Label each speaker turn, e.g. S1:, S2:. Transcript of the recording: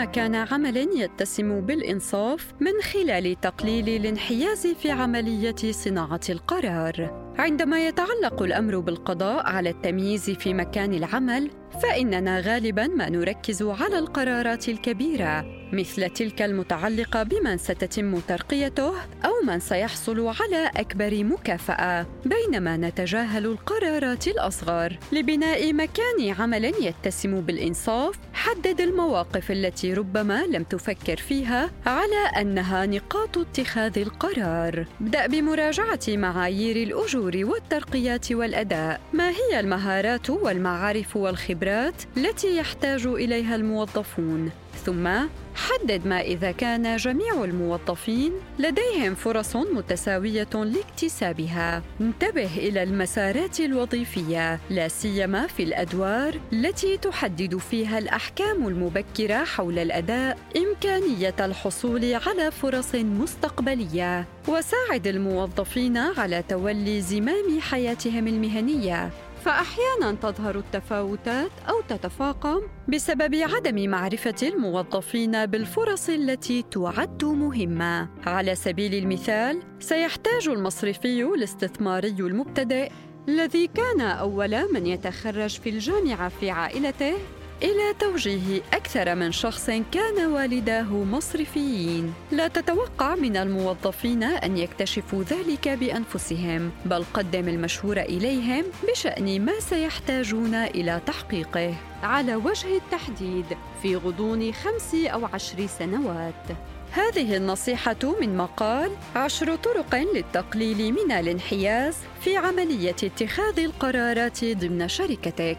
S1: مكان عمل يتسم بالإنصاف من خلال تقليل الانحياز في عملية صناعة القرار. عندما يتعلق الأمر بالقضاء على التمييز في مكان العمل فإننا غالبا ما نركز على القرارات الكبيرة مثل تلك المتعلقة بمن ستتم ترقيته أو من سيحصل على أكبر مكافأة بينما نتجاهل القرارات الأصغر. لبناء مكان عمل يتسم بالإنصاف حدد المواقف التي ربما لم تفكر فيها على أنها نقاط اتخاذ القرار. ابدأ بمراجعة معايير الأجور والترقيات والأداء. ما هي المهارات والمعارف والخبرات التي يحتاج إليها الموظفون؟ ثم حدد ما إذا كان جميع الموظفين لديهم فرص متساوية لاكتسابها. انتبه إلى المسارات الوظيفية لا سيما في الأدوار التي تحدد فيها الأحكام المبكرة حول الأداء إمكانية الحصول على فرص مستقبلية. وساعد الموظفين على تولي زمام حياتهم المهنية. فأحيانا تظهر التفاوتات أو تتفاقم بسبب عدم معرفة الموظفين بالفرص التي تعد مهمة. على سبيل المثال، سيحتاج المصرفي الاستثماري المبتدئ الذي كان أول من يتخرج في الجامعة في عائلته إلى توجيه أكثر من شخص كان والداه مصرفيين. لا تتوقع من الموظفين أن يكتشفوا ذلك بأنفسهم، بل قدم المشهور إليهم بشأن ما سيحتاجون إلى تحقيقه. على وجه التحديد في غضون خمس أو عشر سنوات. هذه النصيحة من مقال عشر طرق للتقليل من الانحياز في عملية اتخاذ القرارات ضمن شركتك.